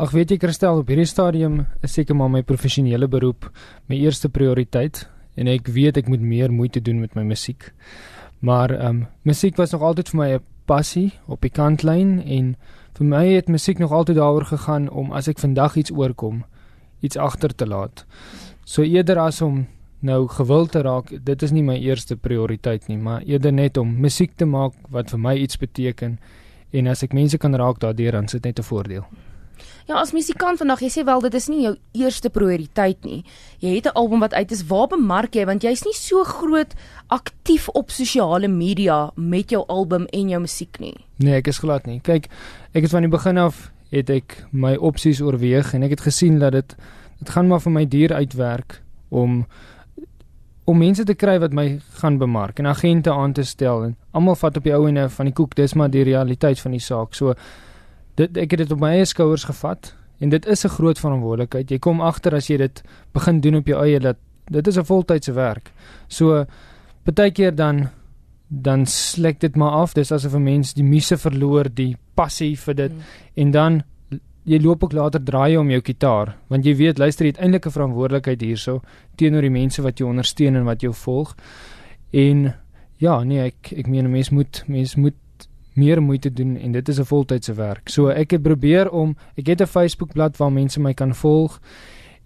Ag weet jy Christel, op hierdie stadium is seker maar my professionele beroep my eerste prioriteit en ek weet ek moet meer moeite doen met my musiek. Maar ehm um, musiek was nog altyd vir my 'n passie op die kantlyn en vir my het musiek nog altyd daaroor gegaan om as ek vandag iets oorkom, iets agter te laat. So eerder as om nou gewild te raak, dit is nie my eerste prioriteit nie, maar eerder net om musiek te maak wat vir my iets beteken en as ek mense kan raak daardeur dan sit net 'n voordeel. Ja, as musikant vandag, jy sê wel dit is nie jou eerste prioriteit nie. Jy het 'n album wat uit is. Waar bemark jy want jy's nie so groot aktief op sosiale media met jou album en jou musiek nie. Nee, ek is glad nie. Kyk, ek het van die begin af het ek my opsies oorweeg en ek het gesien dat dit dit gaan maar vir my duur uitwerk om om mense te kry wat my gaan bemark en agente aan te stel en almal vat op die ou ene van die koek dis maar die realiteit van die saak so dit ek het dit op my eie skouers gevat en dit is 'n groot verantwoordelikheid. Jy kom agter as jy dit begin doen op jou eie dat dit is 'n voltydse werk. So baie keer dan dan slek dit maar af. Dis asof 'n mens die muse verloor die passie vir dit. Mm. en dan jy loop ook later draai om jou kitaar. Want jy weet luister jy het eintlik 'n verantwoordelikheid hierso teenoor die mense wat jou ondersteun en wat jou volg. En ja nee ek ek meen 'n mens moet mens moet meer moeite doen en dit is 'n voltydse werk so ek het probeer om ek het 'n Facebookblad waar mense my kan volg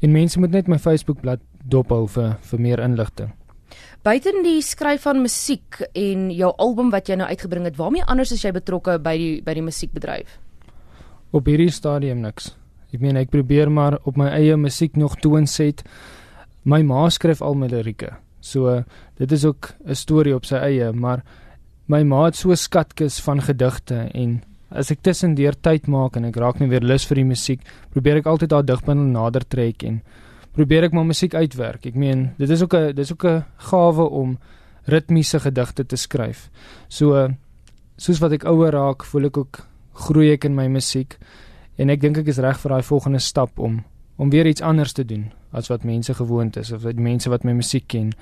en mense moet net my Facebookblad dophou vir vir meer inligting Buiten die skryf van musiek en jou album wat jy nou uitgebring het, waarmee anders is jy betrokke by die by die musiekbedryf? op hierdie stadium niks. Ek meen ek probeer maar op my eie musiek nog toonset. My ma skryf al my lirieke. So dit is ook 'n storie op sy eie, maar my ma het so skatkis van gedigte en as ek tussendeur tyd maak en ek raak net weer lus vir die musiek, probeer ek altyd daai digbundel nader trek en probeer ek my musiek uitwerk. Ek meen, dit is ook 'n dis ook 'n gawe om ritmiese gedigte te skryf. So soos wat ek ouer raak, voel ek ook groei ek in my musiek en ek dink ek is reg vir daai volgende stap om om weer iets anders te doen as wat mense gewoond is of wat mense wat my musiek ken.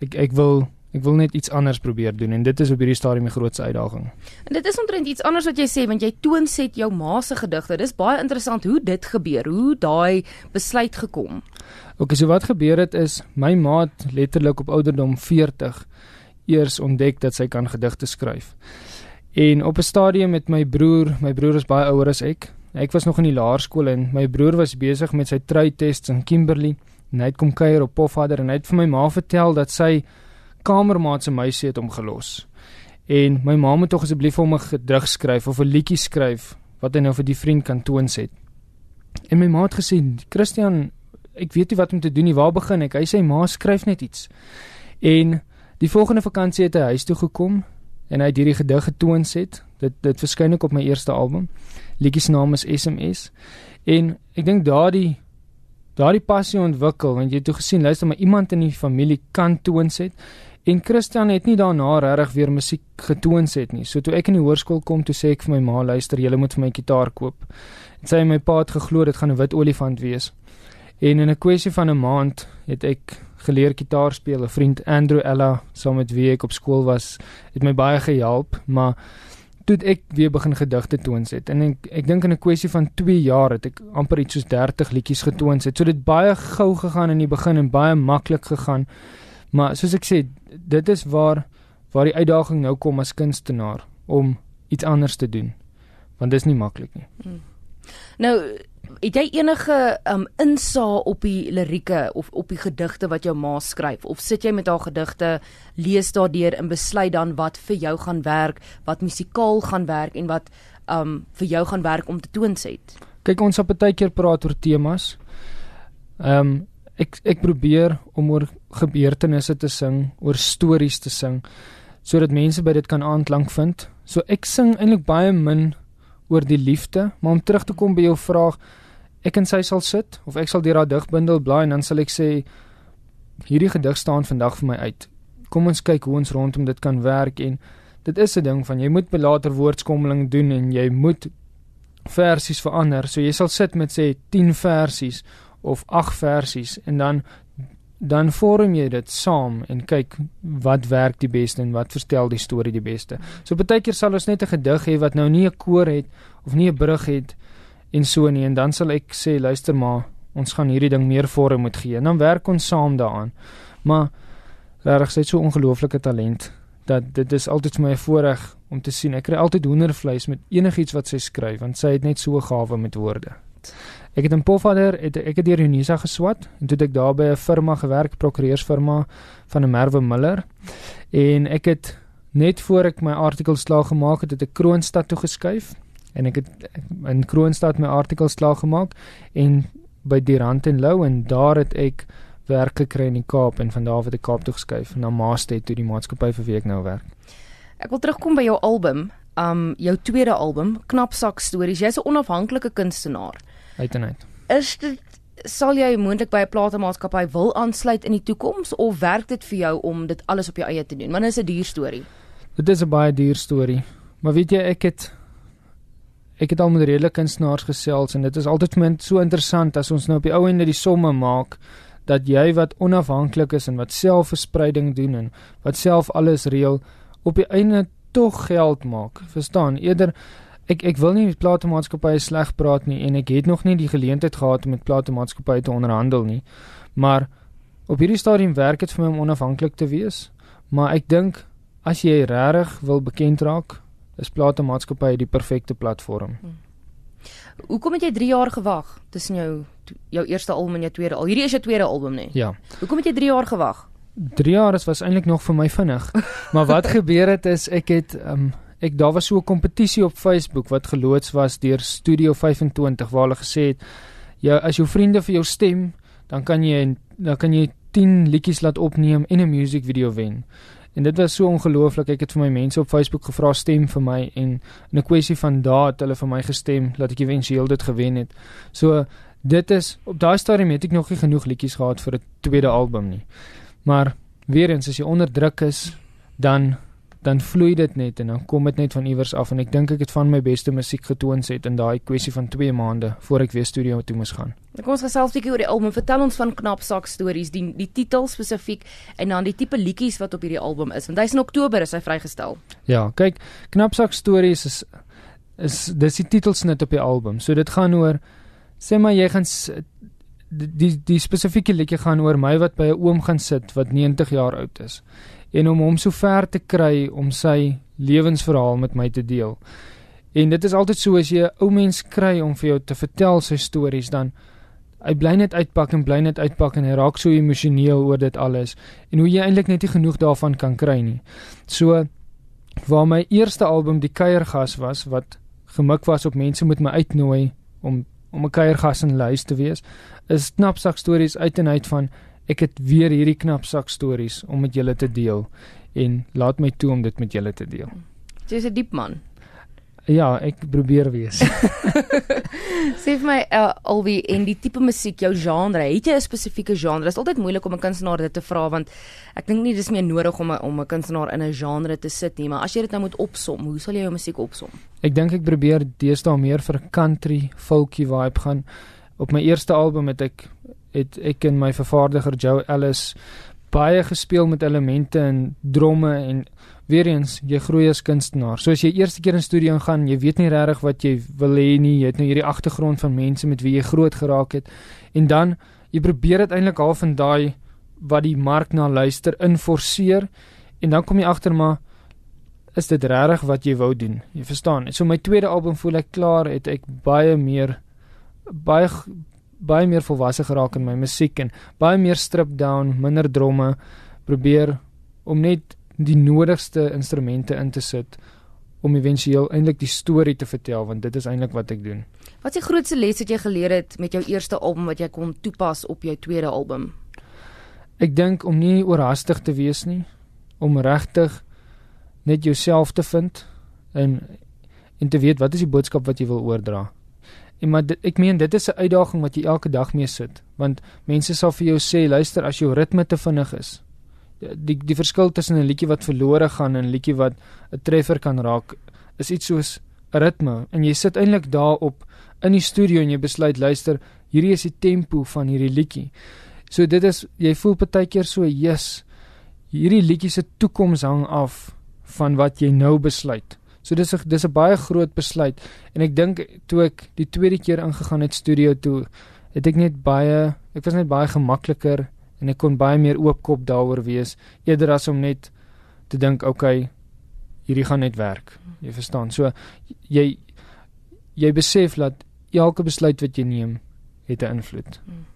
Ek ek wil ek wil net iets anders probeer doen en dit is op hierdie stadium die grootste uitdaging. En dit is omtrent iets anders wat jy sê want jy toonset jou ma se gedigte. Dis baie interessant hoe dit gebeur, hoe daai besluit gekom. OK, so wat gebeur het is my ma het letterlik op ouderdom 40 eers ontdek dat sy kan gedigte skryf. En op 'n stadium met my broer, my broer is baie ouer as ek. Ek was nog in die laerskool en my broer was besig met sy truitests in Kimberley. En hy het kom kuier op Pofadder en hy het vir my ma vertel dat sy kamermaat se meisie het hom gelos. En my ma moet tog asseblief hom 'n gedig skryf of 'n liedjie skryf wat hy nou vir die vriend kan toonset. En my ma het gesê, "Christian, ek weet nie wat om te doen nie. Waar begin ek?" Hy sê, "Ma, skryf net iets." En die volgende vakansie het hy huis toe gekom en hy het hierdie gedig getoons het. Dit dit verskyn ook op my eerste album. Liedjie se naam is SMS. En ek dink daardie daardie passie ontwikkel want jy het toe gesien luister maar iemand in die familie kan toons het en Christian het nie daarna regtig weer musiek getoons het nie. So toe ek in die hoërskool kom toe sê ek vir my ma luister jy moet vir my gitaar koop. En sy en my pa het geglo dit gaan 'n wit olifant wees. En in 'n kwessie van 'n maand het ek geleer gitaar speel. 'n Vriend Andrew Ella, saam met wie ek op skool was, het my baie gehelp, maar toe ek weer begin gedigte toonset en ek ek dink in 'n kwessie van 2 jaar het ek amper iets soos 30 liedjies getoonset. So dit baie gou gegaan in die begin en baie maklik gegaan. Maar soos ek sê, dit is waar waar die uitdaging nou kom as kunstenaar om iets anders te doen. Want dit is nie maklik nie. Hmm. Nou het jy enige um insaag op die lirieke of op die gedigte wat jou ma skryf of sit jy met haar gedigte lees daardeur en besluit dan wat vir jou gaan werk wat musikaal gaan werk en wat um vir jou gaan werk om te toonset kyk ons op baie keer praat oor temas um ek ek probeer om oor gebeurtenisse te sing oor stories te sing sodat mense by dit kan aanklank vind so ek sing eintlik baie min oor die liefde, maar om terug te kom by jou vraag, ek en sy sal sit of ek sal deur haar digbundel blaai en dan sal ek sê hierdie gedig staan vandag vir my uit. Kom ons kyk hoe ons rondom dit kan werk en dit is 'n ding van jy moet belater woordskommeling doen en jy moet versies verander. So jy sal sit met sê 10 versies of 8 versies en dan dan vorm jy dit saam en kyk wat werk die beste en wat verstel die storie die beste. So baie keer sal ons net 'n gedig hê wat nou nie 'n koor het of nie 'n brug het en so nie en dan sal ek sê luister maar ons gaan hierdie ding meer vorm moet gee en dan werk ons saam daaraan. Maar regtig het so ongelooflike talent dat dit is altyd vir my 'n voorreg om te sien. Ek kry altyd hoendervleis met enigiets wat sy skryf want sy het net so 'n gawe met woorde. Ek het in Pofadder het ek het deur Unisa geswat en toe het ek daar by 'n firma gewerk, prokureursfirma van 'n Merwe Miller. En ek het net voor ek my artikel slaag gemaak het, het ek Kroonstad toe geskuif en ek het in Kroonstad my artikel slaag gemaak en by die Rand en Lou en daar het ek werk gekry in die Kaap en van daar af het ek Kaap toe geskuif na Maastet toe die maatskappy vir wie ek nou werk. Ek wil terugkom by jou album, um jou tweede album, Knapsak Stories. Jy's 'n onafhanklike kunstenaar. Uit en uit. Is dit sal jy moontlik by 'n platemaatskappy wil aansluit in die toekoms of werk dit vir jou om dit alles op jou eie te doen? Want dit is 'n duur storie. Dit is 'n baie duur storie. Maar weet jy, ek het ek het al met redelike kunstenaars gesels en dit is altyd vir my so interessant as ons nou op die ou ende die somme maak dat jy wat onafhanklik is en wat selfverspreiding doen en wat self alles reël op die einde tog geld maak. Verstaan? Eerder ek ek wil nie met platemaatskappye sleg praat nie en ek het nog nie die geleentheid gehad om met platemaatskappye te onderhandel nie. Maar op hierdie stadium werk dit vir my om onafhanklik te wees. Maar ek dink as jy regtig wil bekend raak, is platemaatskappye die perfekte platform. Hmm. Hoekom het jy 3 jaar gewag tussen jou jou eerste album en jou tweede album? Hierdie is jou tweede album, nee. Ja. Hoekom het jy 3 jaar gewag? 3 jaar is was eintlik nog vir my vinnig. maar wat gebeur het is ek het um, ek daar was so 'n kompetisie op Facebook wat geloods was deur Studio 25 waar hulle gesê het ja as jou vriende vir jou stem, dan kan jy dan kan jy 10 liedjies laat opneem en 'n musiekvideo wen. En dit was so ongelooflik. Ek het vir my mense op Facebook gevra stem vir my en in 'n kwessie van dae het hulle vir my gestem dat ek ewentueel dit gewen het. So dit is op daai stadium het ek nog nie genoeg liedjies gehad vir 'n tweede album nie. Maar weer eens as jy onder druk is, dan dan vloei dit net en dan kom dit net van iewers af en ek dink ek het van my beste musiek getoon het in daai kwessie van 2 maande voor ek weer studio toe moes gaan. Kom ons gesels 'n bietjie oor die album. Vertel ons van Knapsak stories, die die titel spesifiek en dan die tipe liedjies wat op hierdie album is want hy's in Oktober is hy vrygestel. Ja, kyk, Knapsak stories is is dis die titelsnit op die album. So dit gaan oor sê maar jy gaan die die, die spesifieke liedjie gaan oor my wat by 'n oom gaan sit wat 90 jaar oud is en om hom so ver te kry om sy lewensverhaal met my te deel. En dit is altyd so as jy 'n ou mens kry om vir jou te vertel sy stories dan hy bly net uitpak en bly net uitpak en hy raak so emosioneel oor dit alles en hoe jy eintlik net nie genoeg daarvan kan kry nie. So waar my eerste album die kuiergas was wat gemik was op mense moet my uitnooi om om 'n kuiergas in lys te wees, is knapsak stories uit en uit van ek het weer hierdie knapsak stories om met julle te deel en laat my toe om dit met julle te deel. Jy's 'n diep man. Ja, ek probeer wees. Sê vir my uh, alwie en die tipe musiek, jou genre, het jy 'n spesifieke genre? Dit is altyd moeilik om 'n kunstenaar dit te vra want ek dink nie dis meer nodig om 'n om 'n kunstenaar in 'n genre te sit nie, maar as jy dit nou moet opsom, hoe sal jy jou musiek opsom? Ek dink ek probeer deesdae meer vir 'n country, folky vibe gaan. Op my eerste album het ek het ek en my vervaardiger Joe Ellis baie gespeel met elemente en dromme en weer eens jy groei as kunstenaar. So as jy eerste keer in studio gaan, jy weet nie regtig wat jy wil hê nie. Jy het nou hierdie agtergrond van mense met wie jy groot geraak het en dan jy probeer dit eintlik half van daai wat die mark na luister inforceer en dan kom jy agter maar is dit regtig wat jy wou doen? Jy verstaan. So my tweede album voel ek klaar het ek baie meer baie baie meer volwasse geraak in my musiek en baie meer strip down, minder dromme, probeer om net die nodigste instrumente in te sit om éventueel eintlik die storie te vertel want dit is eintlik wat ek doen. Wat is die grootste les wat jy geleer het met jou eerste album wat jy kon toepas op jou tweede album? Ek dink om nie oorhaastig te wees nie, om regtig net jouself te vind en en te weet wat is die boodskap wat jy wil oordra. En maar dit, ek meen dit is 'n uitdaging wat jy elke dag mee sit, want mense sal vir jou sê, luister as jou ritme te vinnig is. Die die verskil tussen 'n liedjie wat verlore gaan en 'n liedjie wat 'n treffer kan raak, is iets soos 'n ritme en jy sit eintlik daarop in die studio en jy besluit, luister, hierdie is die tempo van hierdie liedjie. So dit is jy voel baie keer so, "Jesus, hierdie liedjie se toekoms hang af van wat jy nou besluit." So dis 'n dis 'n baie groot besluit en ek dink toe ek die tweede keer ingegaan het studio toe, het ek net baie ek was net baie gemakliker en ek kon baie meer oopkop daaroor wees eerder as om net te dink okay hierdie gaan net werk. Jy verstaan. So jy jy besef dat elke besluit wat jy neem het 'n invloed. Hmm.